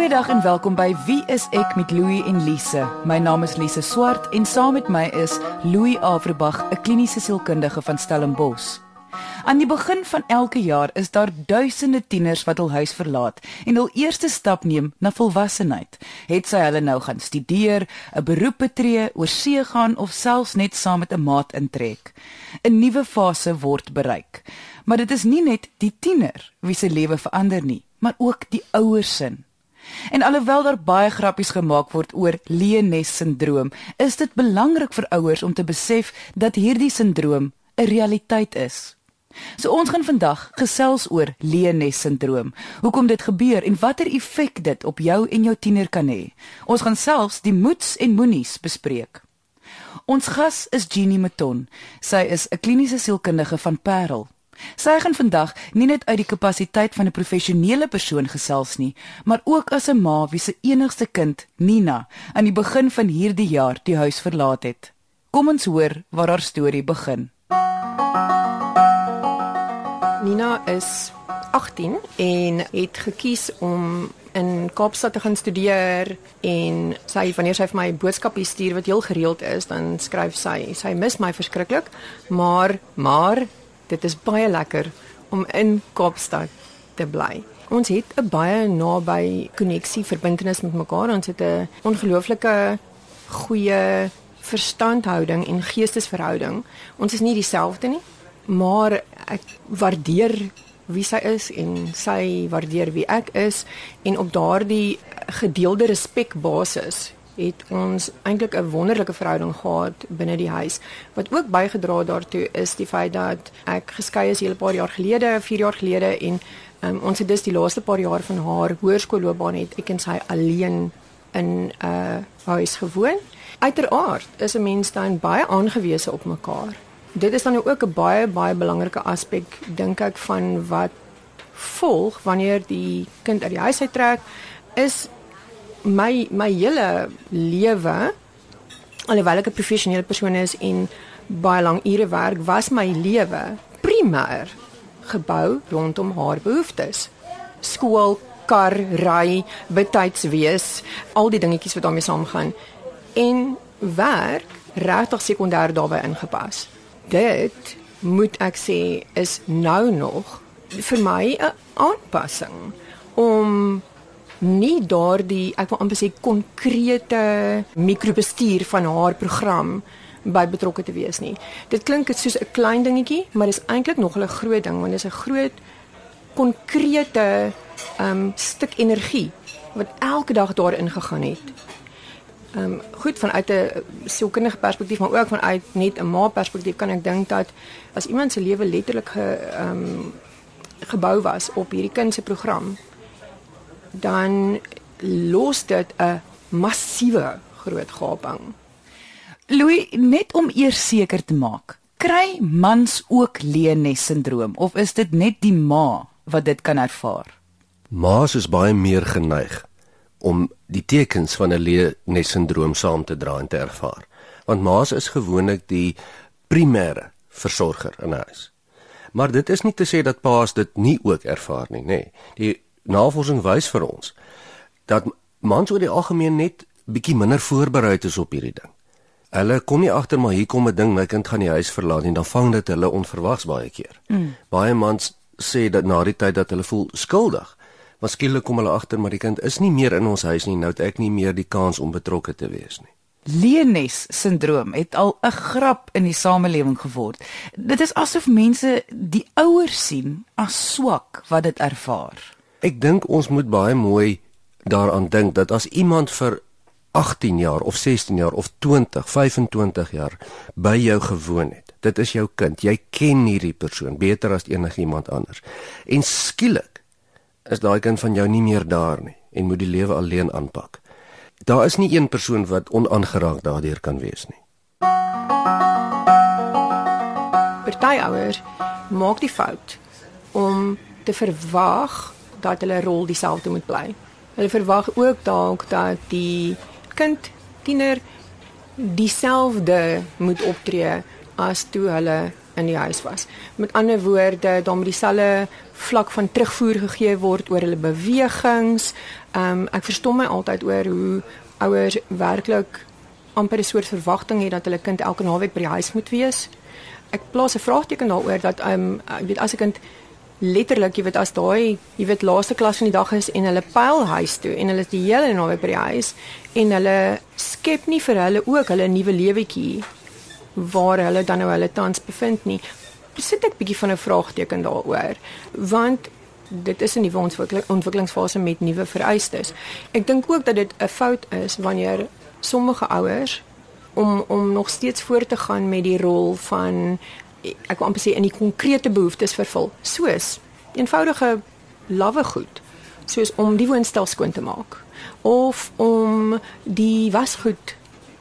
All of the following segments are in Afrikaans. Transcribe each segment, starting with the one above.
Goeiedag en welkom by Wie is ek met Louie en Lise. My naam is Lise Swart en saam met my is Louie Averbag, 'n kliniese sielkundige van Stellenbosch. Aan die begin van elke jaar is daar duisende tieners wat hul huis verlaat en hul eerste stap neem na volwassenheid. Het sy hulle nou gaan studeer, 'n beroep betree, oorsee gaan of selfs net saam met 'n maat intrek. 'n Nuwe fase word bereik. Maar dit is nie net die tiener wie se lewe verander nie, maar ook die ouers se. En alhoewel daar baie grappies gemaak word oor Leones-sindroom, is dit belangrik vir ouers om te besef dat hierdie sindroom 'n realiteit is. So ons gaan vandag gesels oor Leones-sindroom. Hoekom dit gebeur en watter effek dit op jou en jou tiener kan hê. Ons gaan selfs die moets en moenies bespreek. Ons gas is Jeannie Maton. Sy is 'n kliniese sielkundige van Parel. Sy gaan vandag nie net uit die kapasiteit van 'n professionele persoon gesels nie, maar ook as 'n ma wie se enigste kind, Nina, aan die begin van hierdie jaar die huis verlaat het. Kom ons hoor waar haar storie begin. Nina is 18 en het gekies om in Kaapstad te gaan studeer en sy wanneer sy vir my boodskappe stuur wat heel gereeld is, dan skryf sy sy mis my verskriklik, maar maar dit is baie lekker om in Kaapstad te bly. Ons het 'n baie naby koneksie verbintenis met mekaar. Ons het 'n ongelooflike goeie verstandhouding en geestesverhouding. Ons is nie dieselfde nie, maar ek waardeer wie sy is en sy waardeer wie ek is en op daardie gedeelde respek basis het ons eintlik 'n wonderlike verhouding gehad binne die huis. Wat ook bygedra daartoe is die feit dat ek geskei is 'n paar jaar gelede, 4 jaar gelede en um, ons het dus die laaste paar jaar van haar hoërskoolloopbaan het ek en sy alleen in 'n uh, huis gewoon. Uiteraard is 'n mens dan baie aangewese op mekaar. Dit is dan ook 'n baie baie belangrike aspek dink ek van wat volg wanneer die kind uit die huis uittrek is my my hele lewe alhoewel ek 'n professionele persoon is en baie lank ure werk, was my lewe primêr gebou rondom haar behoeftes. Skool, kar, ry, betyds wees, al die dingetjies wat daarmee saamgaan en werk regtig sekondêr daarbey ingepas. Dit moet ek sê is nou nog vir my 'n aanpassing om nie daardie ek wil amper sê konkrete mikrobestuur van haar program by betrokke te wees nie. Dit klink dit soos 'n klein dingetjie, maar dit is eintlik nog 'n groot ding want dit is 'n groot konkrete um stuk energie wat elke dag daarin gegaan het. Um goed vanuit 'n sielkundige perspektief maar ook vanuit net 'n ma perspektief kan ek dink dat as iemand se lewe letterlik ge um gebou was op hierdie kind se program dan los dit 'n massiewe groot gaping. Louis, net om eers seker te maak, kry mans ook Leones-sindroom of is dit net die ma wat dit kan ervaar? Ma's is baie meer geneig om die tekens van 'n Leones-sindroom saam te dra en te ervaar. Want ma's is gewoonlik die primêre versorger in 'n huis. Maar dit is nie te sê dat pa's dit nie ook ervaar nie, nê. Nee. Die navorsing wys vir ons dat mans oor die algemeen net bietjie minder voorbereid is op hierdie ding. Hulle kom nie agter maar hier kom 'n ding, my kind gaan die huis verlaat en dan vang dit hulle onverwags baie keer. Mm. Baie mans sê dat na die tyd dat hulle voel skuldig, maar skielik kom hulle agter maar die kind is nie meer in ons huis nie, nou het ek nie meer die kans om betrokke te wees nie. Leones sindroom het al 'n grap in die samelewing geword. Dit is asof mense die ouers sien as swak wat dit ervaar. Ek dink ons moet baie mooi daaraan dink dat as iemand vir 18 jaar of 16 jaar of 20, 25 jaar by jou gewoon het. Dit is jou kind. Jy ken hierdie persoon beter as enigiemand anders. En skielik is daai kind van jou nie meer daar nie en moet die lewe alleen aanpak. Daar is nie een persoon wat onaangeraak daardeur kan wees nie. Party ouers maak die fout om te verwag dat hulle rol dieselfde moet bly. Hulle verwag ook dalk dat die kind tiener dieselfde moet optree as toe hulle in die huis was. Met ander woorde, daar moet dieselfde vlak van terugvoer gegee word oor hulle bewegings. Ehm um, ek verstom my altyd oor hoe ouers werklik amper 'n soort verwagting het dat hulle kind elke naweek by die huis moet wees. Ek plaas 'n vraagteken daaroor dat ehm um, ek weet as 'n kind letterlik, jy weet as daai, jy weet laaste klas van die dag is en hulle pyl huis toe en hulle is die hele naweek by die huis en hulle skep nie vir hulle ook hulle nuwe lewetjie waar hulle dan nou hulle tans bevind nie. Sit ek bietjie van 'n vraagteken daaroor want dit is 'n nuwe ontwikkeling ontwikkelingsfase met nuwe vereistes. Ek dink ook dat dit 'n fout is wanneer sommige ouers om om nog steeds voort te gaan met die rol van ek wil amper sê in die konkrete behoeftes vervul, soos eenvoudige lawwe goed, soos om die woonstel skoon te maak of om die wasgoed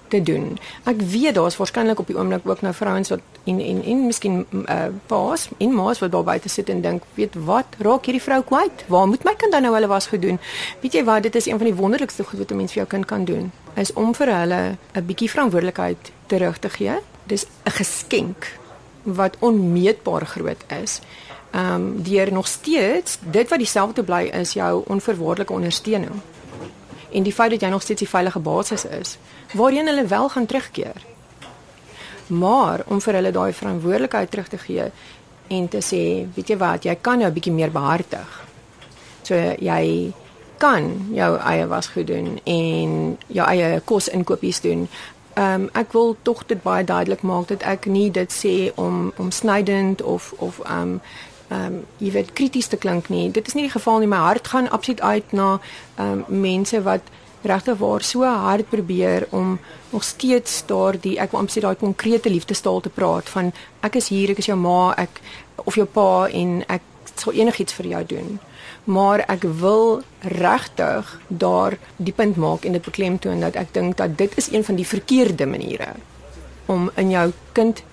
te doen. Ek weet daar's waarskynlik op die oomblik ook nou vrouens wat en en en miskien uh, paas en maas wat daar buite sit en dink, weet wat, raak hierdie vrou kwyt? Waar moet my kind dan nou hulle was gedoen? Weet jy wat, dit is een van die wonderlikste goed wat 'n mens vir jou kind kan doen, is om vir hulle 'n bietjie verantwoordelikheid terug te gee. Dis 'n geskenk wat onmeetbaar groot is. Ehm um, deur nog steeds dit wat dieselfde bly is jou onverwaarlike ondersteuning. En die feit dat jy nog steeds die veilige basis is waarheen hulle wel gaan terugkeer. Maar om vir hulle daai verantwoordelikheid terug te gee en te sê, weet jy wat, jy kan nou 'n bietjie meer behartig. So jy kan jou eie wasgoed doen en jou eie kos inkopies doen. Ehm um, ek wil tog dit baie duidelik maak dat ek nie dit sê om om snydend of of ehm um, ehm um, jy weet krities te klink nie. Dit is nie die geval nie. My hart gaan absoluut uit na ehm um, mense wat regtig waar so hard probeer om nog steeds daardie ek wil amper sê daai konkrete liefdestaal te praat van ek is hier, ek is jou ma, ek of jou pa en ek sal enigiets vir jou doen. Maar ek wil regtig daar die punt maak en dit beklemtoon dat ek dink dat dit is een van die verkeerde maniere om in jou kind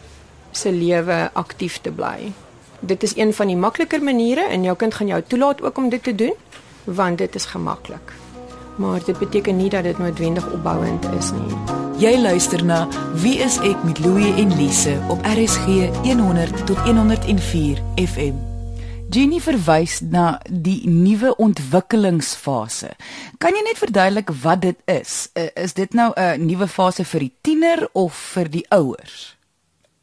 se lewe aktief te bly. Dit is een van die makliker maniere en jou kind gaan jou toelaat ook om dit te doen want dit is gemaklik maar dit beteken nie dat dit noodwendig opbouend is nie. Jy luister na Wie is ek met Louie en Lise op RSG 100 tot 104 FM. Jenny verwys na die nuwe ontwikkelingsfase. Kan jy net verduidelik wat dit is? Is dit nou 'n nuwe fase vir die tiener of vir die ouers?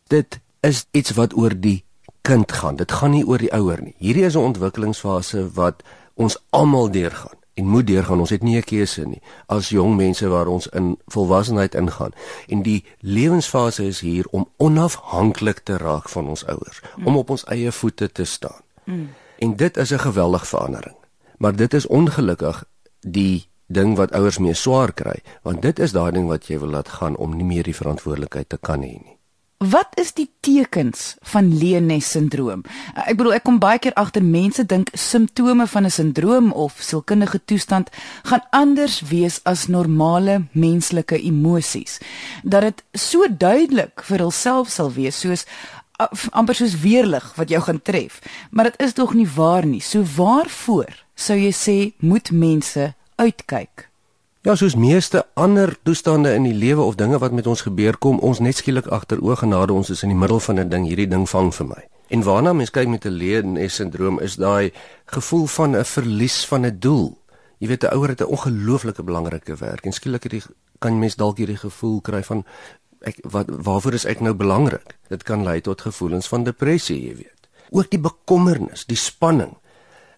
Dit is iets wat oor die kind gaan. Dit gaan nie oor die ouer nie. Hierdie is 'n ontwikkelingsfase wat ons almal deurgaan en moet deurgaan. Ons het nie 'n keuse nie as jong mense waar ons in volwassenheid ingaan. En die lewensfase is hier om onafhanklik te raak van ons ouers, mm. om op ons eie voete te staan. Mm. En dit is 'n geweldige verandering. Maar dit is ongelukkig die ding wat ouers mee swaar kry, want dit is daai ding wat jy wil laat gaan om nie meer die verantwoordelikheid te kan hê nie. Wat is die tekens van Leones sindroom? Ek bedoel ek kom baie keer agter mense dink simptome van 'n sindroom of sielkundige toestand gaan anders wees as normale menslike emosies. Dat dit so duidelik vir hulself sal wees soos amper soos weerlig wat jou gaan tref. Maar dit is tog nie waar nie. So waarvoor sou jy sê moet mense uitkyk? Ja, soos meeste ander toestande in die lewe of dinge wat met ons gebeur kom, ons net skielik agter oë genade ons is in die middel van 'n ding, hierdie ding vang vir my. En waarna mens kyk met 'n leernes-sindroom is daai gevoel van 'n verlies van 'n doel. Jy weet 'n ouer het 'n ongelooflike belangrike werk en skielik hierdie kan mens dalk hierdie gevoel kry van ek wat waarvoor is ek nou belangrik? Dit kan lei tot gevoelens van depressie, jy weet. Ook die bekommernis, die spanning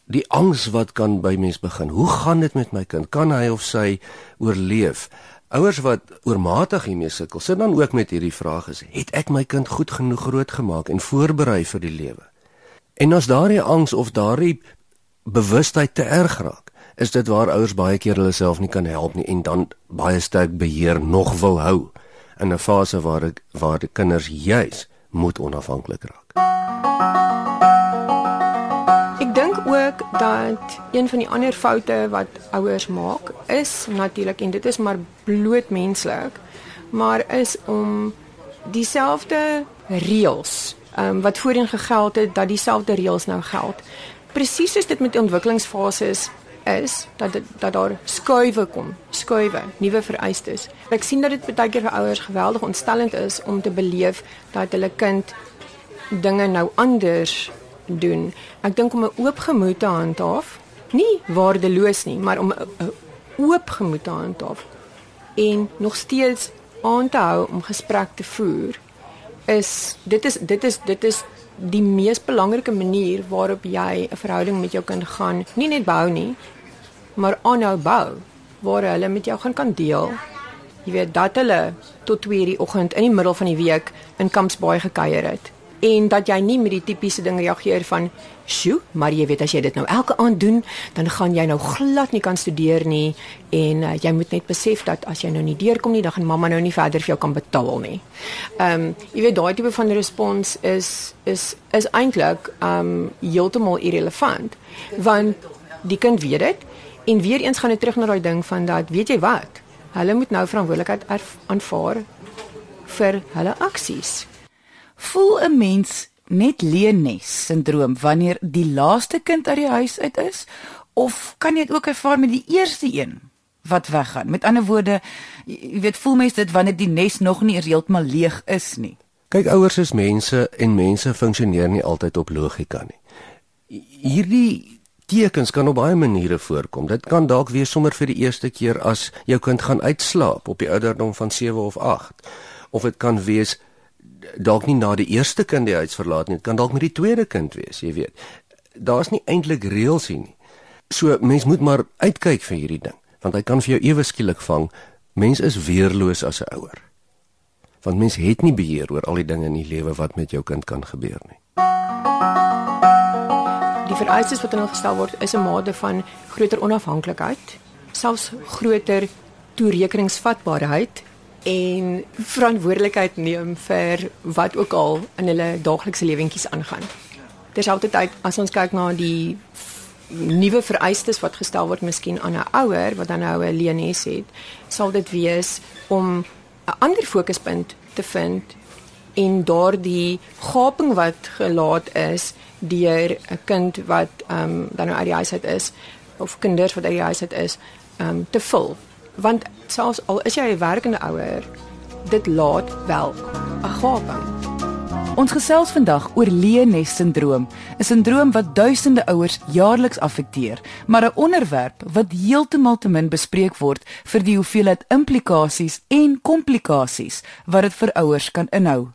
die angs wat kan by mens begin. Hoe gaan dit met my kind? Kan hy of sy oorleef? Ouers wat oormatig hiermee sukkel, sit dan ook met hierdie vraag is: Het ek my kind goed genoeg grootgemaak en voorberei vir die lewe? En as daardie angs of daardie bewustheid te erg raak, is dit waar ouers baie keer hulle self nie kan help nie en dan baie sterk beheer nog wil hou in 'n fase waar ek, waar die kinders juis moet onafhanklik raak ook dat een van die ander foute wat ouers maak is natuurlik en dit is maar bloot menslik, maar is om dieselfde reëls um, wat voorheen gegeld het dat dieselfde reëls nou geld. Presies soos dit met ontwikkelingsfases is dat dit, dat daar skuwe kom, skuwe, nuwe vereistes. Ek sien dat dit baie keer vir ouers geweldig ontstellend is om te beleef dat hulle kind dinge nou anders doen. Ek dink om 'n oop gemoed te handhaaf, nie waardeloos nie, maar om 'n oop gemoed te handhaaf en nog steeds aan te hou om gesprek te voer is dit is dit is dit is die mees belangrike manier waarop jy 'n verhouding met jou kind gaan nie net bou nie maar aanhou bou waar hulle met jou gaan kan deel. Jy weet dat hulle tot 2:00 die oggend in die middel van die week in Kampsbaai gekuier het en dat jy nie met die tipiese ding reageer van sjoe, maar jy weet as jy dit nou elke aand doen, dan gaan jy nou glad nie kan studeer nie en uh, jy moet net besef dat as jy nou nie deurkom nie, dan gaan mamma nou nie verder vir jou kan betaal nie. Ehm um, jy weet daai tipe van respons is is is eintlik ehm um, heeltemal irrelevant want die kind weet dit en weer eens gaan dit terug na daai ding van dat weet jy wat? Hulle moet nou verantwoordelikheid aanvaar vir hulle aksies. Voel 'n mens net leenes sindroom wanneer die laaste kind uit die huis uit is of kan jy dit ook ervaar met die eerste een wat weggaan? Met ander woorde, jy weet voel mens dit wanneer die nes nog nie heeltemal leeg is nie. Kyk ouers is mense en mense funksioneer nie altyd op logika nie. Hierdie tekens kan op baie maniere voorkom. Dit kan dalk wees sommer vir die eerste keer as jou kind gaan uitslaap op die ouderdom van 7 of 8 of dit kan wees dalk nie na die eerste kind die huis verlaat nie, kan dalk met die tweede kind wees, jy weet. Daar's nie eintlik reëls hier nie. So mens moet maar uitkyk vir hierdie ding, want hy kan vir jou ewe skielik vang. Mens is weerloos as 'n ouer. Want mens het nie beheer oor al die dinge in die lewe wat met jou kind kan gebeur nie. Die vereistes wat dan gestel word is 'n mate van groter onafhanklikheid, selfs groter toerekeningsvatbaarheid en verantwoordelikheid neem vir wat ook al in hulle daaglikse lewentjies aangaan. Dis altyd uit as ons kyk na die nuwe vereistes wat gestel word miskien aan 'n ouer wat dan nou 'n leenes het, sal dit wees om 'n ander fokuspunt te vind en daardie gaping wat gelaat is deur 'n kind wat ehm um, dan nou uit die huis uit is of kinders wat uit die huis uit is, ehm um, te vul want selfs al is jy 'n werkende ouer, dit laat wel 'n gaping. Ons gesels vandag oor leenes-sindroom, 'n sindroom wat duisende ouers jaarliks affekteer, maar 'n onderwerp wat heeltemal te min bespreek word vir die hoeveelheid implikasies en komplikasies wat dit vir ouers kan inhou.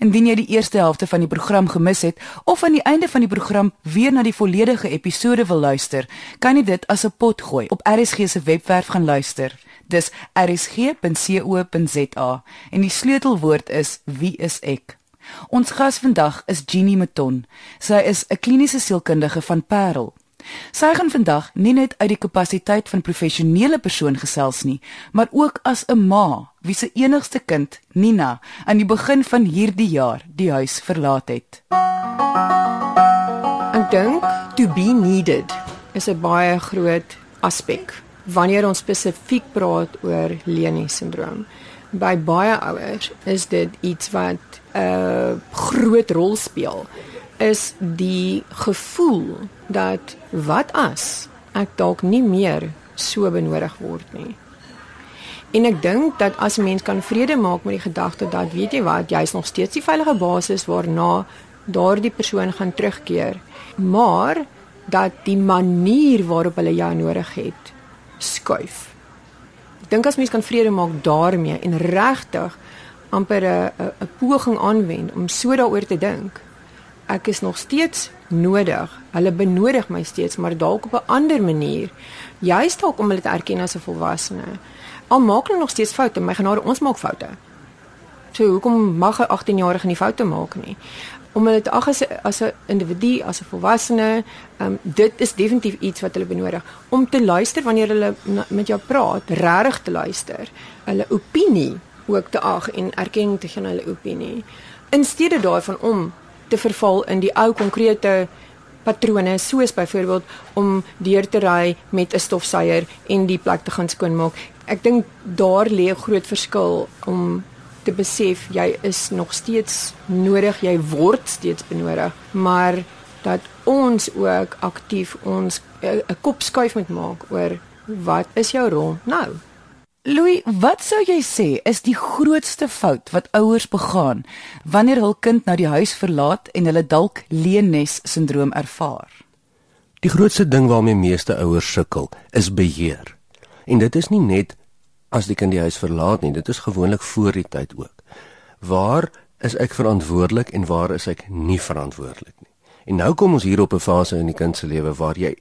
Indien jy die eerste helfte van die program gemis het of aan die einde van die program weer na die volledige episode wil luister, kan jy dit as 'n pot gooi op RSG se webwerf gaan luister. Dis rsg.co.za en die sleutelwoord is wie is ek? Ons gas vandag is Jeannie Meton. Sy is 'n kliniese sielkundige van Parel. Sy gaan vandag nie net uit die kapasiteit van professionele persoon gesels nie, maar ook as 'n ma wie se enigste kind, Nina, aan die begin van hierdie jaar die huis verlaat het. Ek dink to be needed is 'n baie groot aspek wanneer ons spesifiek praat oor Leni sindroom. By baie ouers is dit iets wat 'n groot rol speel is die gevoel dat wat as ek dalk nie meer so benodig word nie. En ek dink dat as 'n mens kan vrede maak met die gedagte dat weet jy wat, jy's nog steeds die veilige basis waarna daardie persoon gaan terugkeer, maar dat die manier waarop hulle jou nodig het skuif. Ek dink as mens kan vrede maak daarmee en regtig amper 'n 'n poging aanwend om so daaroor te dink, ek is nog steeds nodig. Hulle benodig my steeds, maar dalk op 'n ander manier. Juist dalk om hulle te erken as 'n volwassene. Al maak hulle nog steeds foute, my genade, ons maak foute. So hoekom mag 'n 18-jarige nie foute maak nie? Om hulle te ag as 'n as 'n individu, as 'n volwassene, um, dit is definitief iets wat hulle benodig om te luister wanneer hulle met jou praat, regtig te luister. Hulle opinie ook te ag en erkenning te gee aan hulle opinie. In steede daarvan om te verval in die ou konkrete patrone soos byvoorbeeld om deur te ry met 'n stofsuier en die plek te gaan skoonmaak. Ek dink daar lê 'n groot verskil om te besef jy is nog steeds nodig, jy word steeds benodig, maar dat ons ook aktief ons 'n kop skuif moet maak oor wat is jou rol nou? Louis, wat sou jy sê is die grootste fout wat ouers begaan wanneer hul kind nou die huis verlaat en hulle dalk leennes sindroom ervaar? Die grootste ding waarmee meeste ouers sukkel, is beheer. En dit is nie net as die kind die huis verlaat nie, dit is gewoonlik voor die tyd ook. Waar is ek verantwoordelik en waar is ek nie verantwoordelik nie? En nou kom ons hier op 'n fase in die kind se lewe waar jy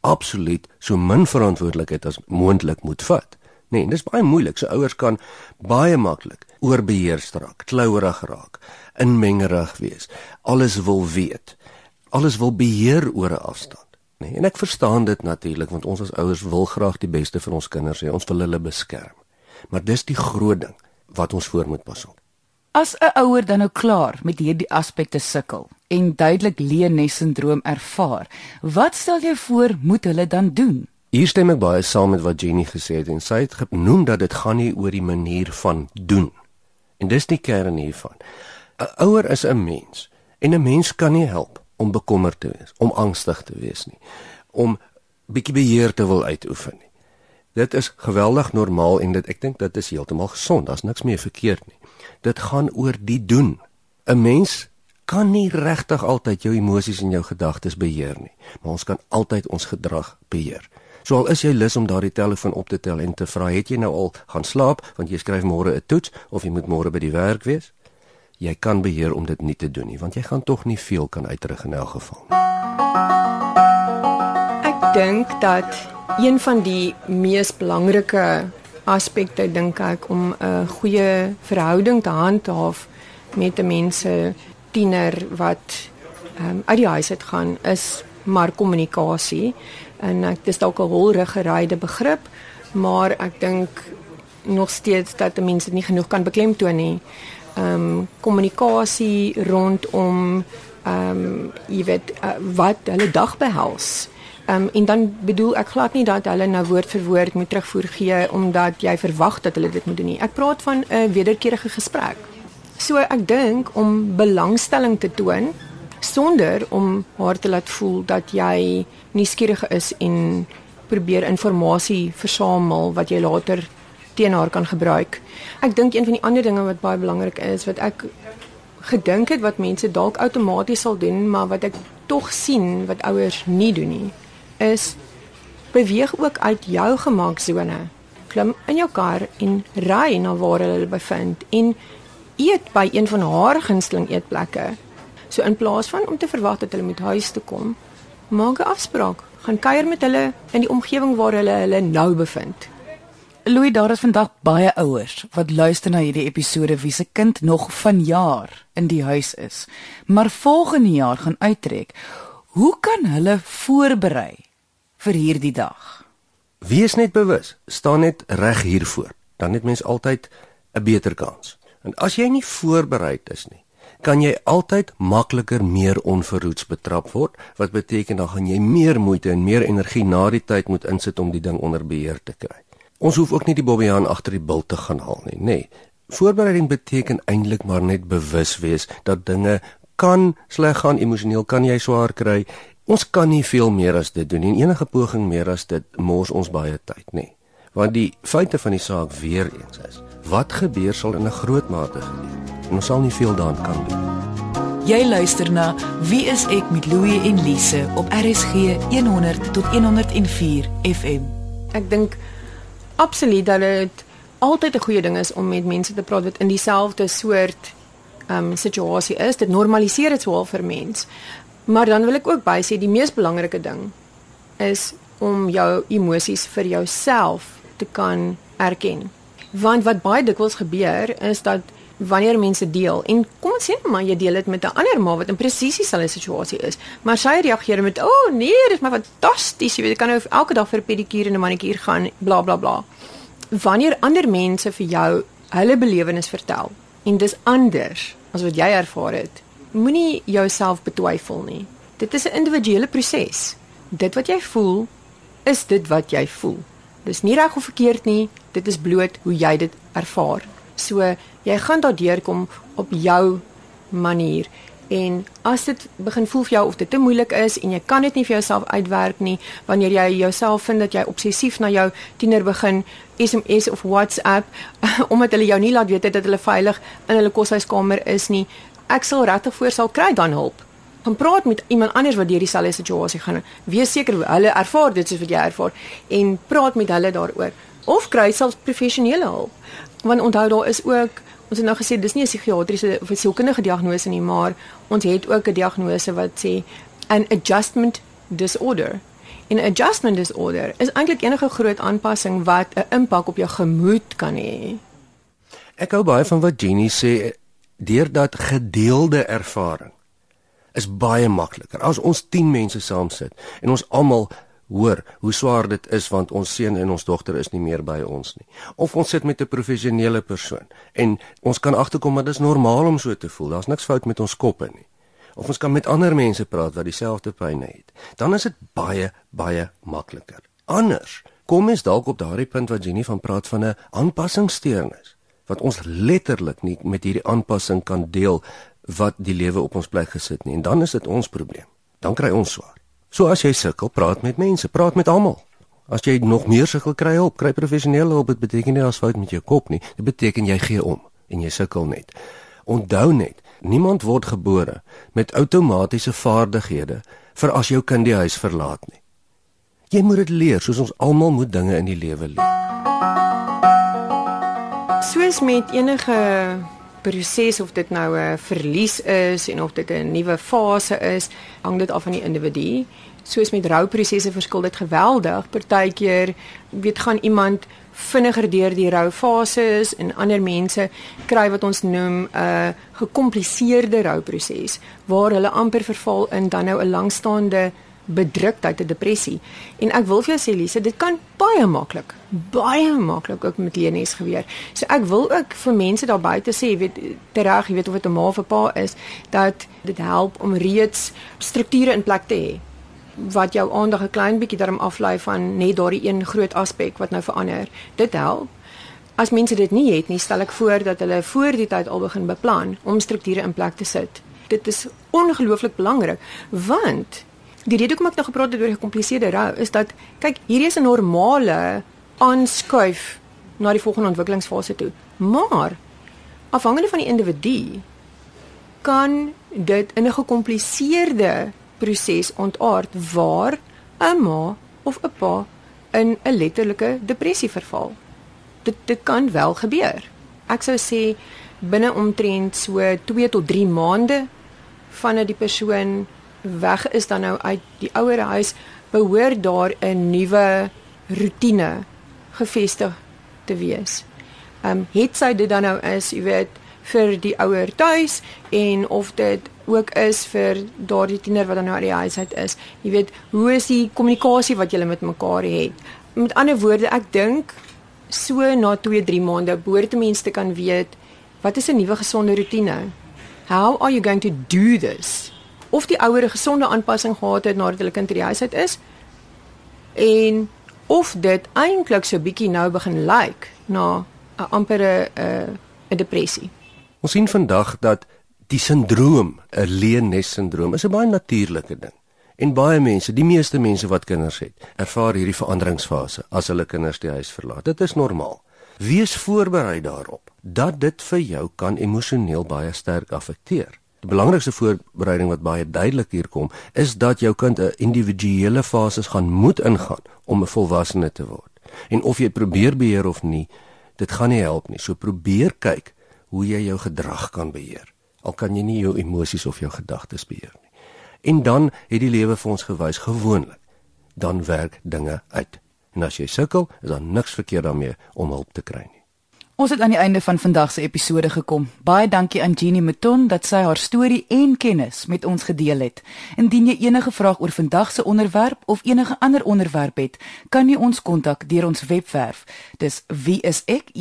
absoluut so min verantwoordelikheid as moontlik moet vat. Nee, dis baie moeilik. So ouers kan baie maklik oorbeheer raak, klouerig raak, inmengerig wees. Alles wil weet. Alles wil beheer oor 'n afstand. Nee, en ek verstaan dit natuurlik want ons as ouers wil graag die beste vir ons kinders hê. Ons wil hulle beskerm. Maar dis die groot ding wat ons voor moet pas op. As 'n ouer dan nou klaar met hierdie aspekte sukkel en duidelik leenes sindroom ervaar, wat stel jy voor moet hulle dan doen? Hier stem ek baie saam met wat Jenny gesê het en sy het genoem dat dit gaan nie oor die manier van doen. En dis die kern hiervan. 'n Ouer is 'n mens en 'n mens kan nie help om bekommerd te wees, om angstig te wees nie, om bietjie beheer te wil uitoefen nie. Dit is geweldig normaal en dit ek dink dit is heeltemal gesond. Daar's niks meer verkeerd nie. Dit gaan oor die doen. 'n Mens kan nie regtig altyd jou emosies en jou gedagtes beheer nie, maar ons kan altyd ons gedrag beheer. So al is jy lus om daardie telefoon op te tel en te vra, het jy nou al gaan slaap want jy skryf môre 'n toets of jy moet môre by die werk wees? Jy kan beheer om dit nie te doen nie, want jy gaan tog nie veel kan uitrig in elk geval nie. Ek dink dat een van die mees belangrike aspekte dink ek om 'n goeie verhouding te handhaaf met 'n mense tiener wat um, uit die huis uit gaan is maar kommunikasie en ek dis dalk 'n holriggeryde begrip, maar ek dink nog steeds dat mense nie genoeg kan beklemtoon nie. Ehm um, kommunikasie rondom ehm um, jy weet uh, wat hulle dag behels. Ehm um, en dan bedoel ek glad nie dat hulle nou woord vir woord moet terugvoer gee omdat jy verwag dat hulle dit moet doen nie. Ek praat van 'n wederkerige gesprek. So ek dink om belangstelling te toon sonder om haar te laat voel dat jy nuuskierig is en probeer inligting versamel wat jy later teen haar kan gebruik. Ek dink een van die ander dinge wat baie belangrik is wat ek gedink het wat mense dalk outomaties sal doen, maar wat ek tog sien wat ouers nie doen nie, is beweeg ook uit jou gemaaksone. Klim in jou kar en ry na waar hulle bevind en eet by een van haar gunsteling eetplekke So in plaas van om te verwag dat hulle moet huis toe kom, maak 'n afspraak. Gaan kuier met hulle in die omgewing waar hulle hulle nou bevind. Louis, daar is vandag baie ouers wat luister na hierdie episode wie se kind nog vanjaar in die huis is, maar volgende jaar gaan uittrek. Hoe kan hulle voorberei vir hierdie dag? Wees net bewus, staan net reg hiervoor. Dan het mens altyd 'n beter kans. En as jy nie voorbereid is nie, kan jy altyd makliker meer onverhoeds betrap word wat beteken dan gaan jy meer moeite en meer energie na die tyd moet insit om die ding onder beheer te kry. Ons hoef ook nie die bobbejaan agter die bil te gaan haal nie, nê. Nee. Voorbereiding beteken eintlik maar net bewus wees dat dinge kan sleg gaan, emosioneel kan jy swaar kry. Ons kan nie veel meer as dit doen nie. Enige poging meer as dit mors ons baie tyd, nê. Nee. Want die feite van die saak weer eens is, wat gebeur sal in 'n groot mate gebeur en ons sal nie veel daaraan kan doen. Jy luister na Wie is ek met Louie en Lise op RSG 100 tot 104 FM. Ek dink absoluut dat dit altyd 'n goeie ding is om met mense te praat wat in dieselfde soort ehm um, situasie is. Dit normaliseer dit swaar vir mens. Maar dan wil ek ook bysê die mees belangrike ding is om jou emosies vir jouself te kan erken. Want wat baie dikwels gebeur is dat wanneer mense deel en kom ons sê net maar jy deel dit met 'n ander ma wat in presies dieselfde situasie is, maar sy reageer met o oh, nee, dit is maar fantasties, jy weet jy kan nou elke dag vir 'n pedikuur en 'n manikuur gaan, bla bla bla. Wanneer ander mense vir jou hulle belewenis vertel en dis anders as wat jy ervaar het, moenie jouself betwyfel nie. Dit is 'n individuele proses. Dit wat jy voel, is dit wat jy voel. Dis nie reg of verkeerd nie, dit is bloot hoe jy dit ervaar. So jy gaan daardeur kom op jou manier En as dit begin voel vir jou of dit te moeilik is en jy kan dit nie vir jouself uitwerk nie, wanneer jy jouself vind dat jy obsessief na jou tiener begin SMS of WhatsApp omdat hulle jou nie laat weet dat hulle veilig in hulle koshuiskamer is nie, ek sal regtig voorsal kry dan hulp gaan praat met iemand anders wat deur dieselfde situasie gaan. Wees seker hulle ervaar dit soos wat jy ervaar en praat met hulle daaroor of kry selfs professionele hulp. Want onthou daar is ook ons het nou gesê dis nie 'n psigiatriese of 'n sielkundige diagnose nie, maar ons het ook 'n diagnose wat sê an adjustment disorder. In adjustment disorder is eintlik enige groot aanpassing wat 'n impak op jou gemoed kan hê. Ek hou baie van wat Jenny sê deurdat gedeelde ervaring is baie makliker. As ons 10 mense saam sit en ons almal hoor hoe swaar dit is want ons seun en ons dogter is nie meer by ons nie. Of ons sit met 'n professionele persoon en ons kan agterkom dat dit is normaal om so te voel. Daar's niks fout met ons koppe nie. Of ons kan met ander mense praat wat dieselfde pyn het. Dan is dit baie baie makliker. Anders kom ons dalk op daardie punt wat Jenny van praat van 'n aanpassingssteurnis wat ons letterlik nie met hierdie aanpassing kan deel wat die lewe op ons plek gesit nie en dan is dit ons probleem. Dan kry ons swaar. So as jy sukkel, praat met mense, praat met almal. As jy nog meer sukkel kry hulp, kry professionele hulp. Dit beteken nie as fout met jou kop nie. Dit beteken jy gee om en jy sukkel net. Onthou net, niemand word gebore met outomatiese vaardighede vir as jou kind die huis verlaat nie. Jy moet dit leer soos ons almal moet dinge in die lewe leer. Soos met enige proses of dit nou 'n verlies is en of dit 'n nuwe fase is, hang dit af van die individu. Soos met rouprosesse verskil dit geweldig. Partykeer weet gaan iemand vinniger deur die roufases en ander mense kry wat ons noem 'n gekompliseerde rouproses waar hulle amper verval in dan nou 'n langstaande bedruktheid, 'n depressie. En ek wil vir jou sê Lise, dit kan baie maklik, baie maklik ook met leenies gebeur. So ek wil ook vir mense daar buite sê, weet tereg, jy weet of dit 'n ma of 'n pa is, dat dit help om reeds strukture in plek te hê wat jou aandag 'n klein bietjie daarom aflei van net daardie een groot aspek wat nou verander. Dit help. As mense dit nie het nie, stel ek voor dat hulle voor die tyd al begin beplan om strukture in plek te sit. Dit is ongelooflik belangrik want Die rede hoekom ek nou gepraat het oor gekompliseerde rou is dat kyk, hierdie is 'n normale aanskuif na die volgende ontwikkelingsfase toe. Maar afhangende van die individu kan dit in 'n gekompliseerde proses ontaard waar 'n ma of 'n pa in 'n letterlike depressie verval. Dit dit kan wel gebeur. Ek sou sê binne omtrent so 2 tot 3 maande vanaf die persoon weg is dan nou uit die ouer huis, behoort daar 'n nuwe rotine gevestig te wees. Ehm um, het sy dit dan nou is, jy weet, vir die ouer tuis en of dit ook is vir daardie tiener wat dan nou uit die huis uit is. Jy weet, hoe is die kommunikasie wat julle met mekaar het? Met ander woorde, ek dink so na 2-3 maande behoort mense te kan weet wat is 'n nuwe gesonde rotine? How are you going to do this? Of die ouer 'n gesonde aanpassing gehad het nadat hulle kind uit die huis uit is en of dit eintlik so bietjie nou begin lyk like na 'n ampere 'n uh, 'n depressie. Ons sien vandag dat die sindroom, 'n leennes sindroom, is 'n baie natuurlike ding. En baie mense, die meeste mense wat kinders het, ervaar hierdie veranderingsfase as hulle kinders die huis verlaat. Dit is normaal. Wees voorberei daarop dat dit vir jou kan emosioneel baie sterk affekteer. Die belangrikste voorbereiding wat baie duidelik hier kom, is dat jou kind 'n individuele fases gaan moet ingaan om 'n volwassene te word. En of jy probeer beheer of nie, dit gaan nie help nie. So probeer kyk hoe jy jou gedrag kan beheer. Al kan jy nie jou emosies of jou gedagtes beheer nie. En dan het die lewe vir ons gewys gewoonlik dan werk dinge uit. En as jy sukkel, is daar niks verkeerd daarmee om hulp te kry nie. Ons het aan die einde van vandag se episode gekom. Baie dankie aan Jeannie Mouton dat sy haar storie en kennis met ons gedeel het. Indien jy enige vraag oor vandag se onderwerp of enige ander onderwerp het, kan jy ons kontak deur ons webwerf. Dis wieisek.co.za.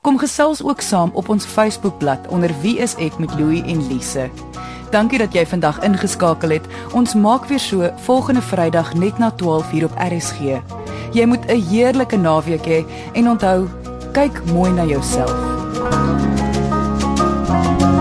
Kom gesels ook saam op ons Facebookblad onder wieisek met Louie en Lise. Dankie dat jy vandag ingeskakel het. Ons maak weer so volgende Vrydag net na 12:00 op RSG. Jy moet 'n heerlike naweek hê en onthou, kyk mooi na jouself. thank you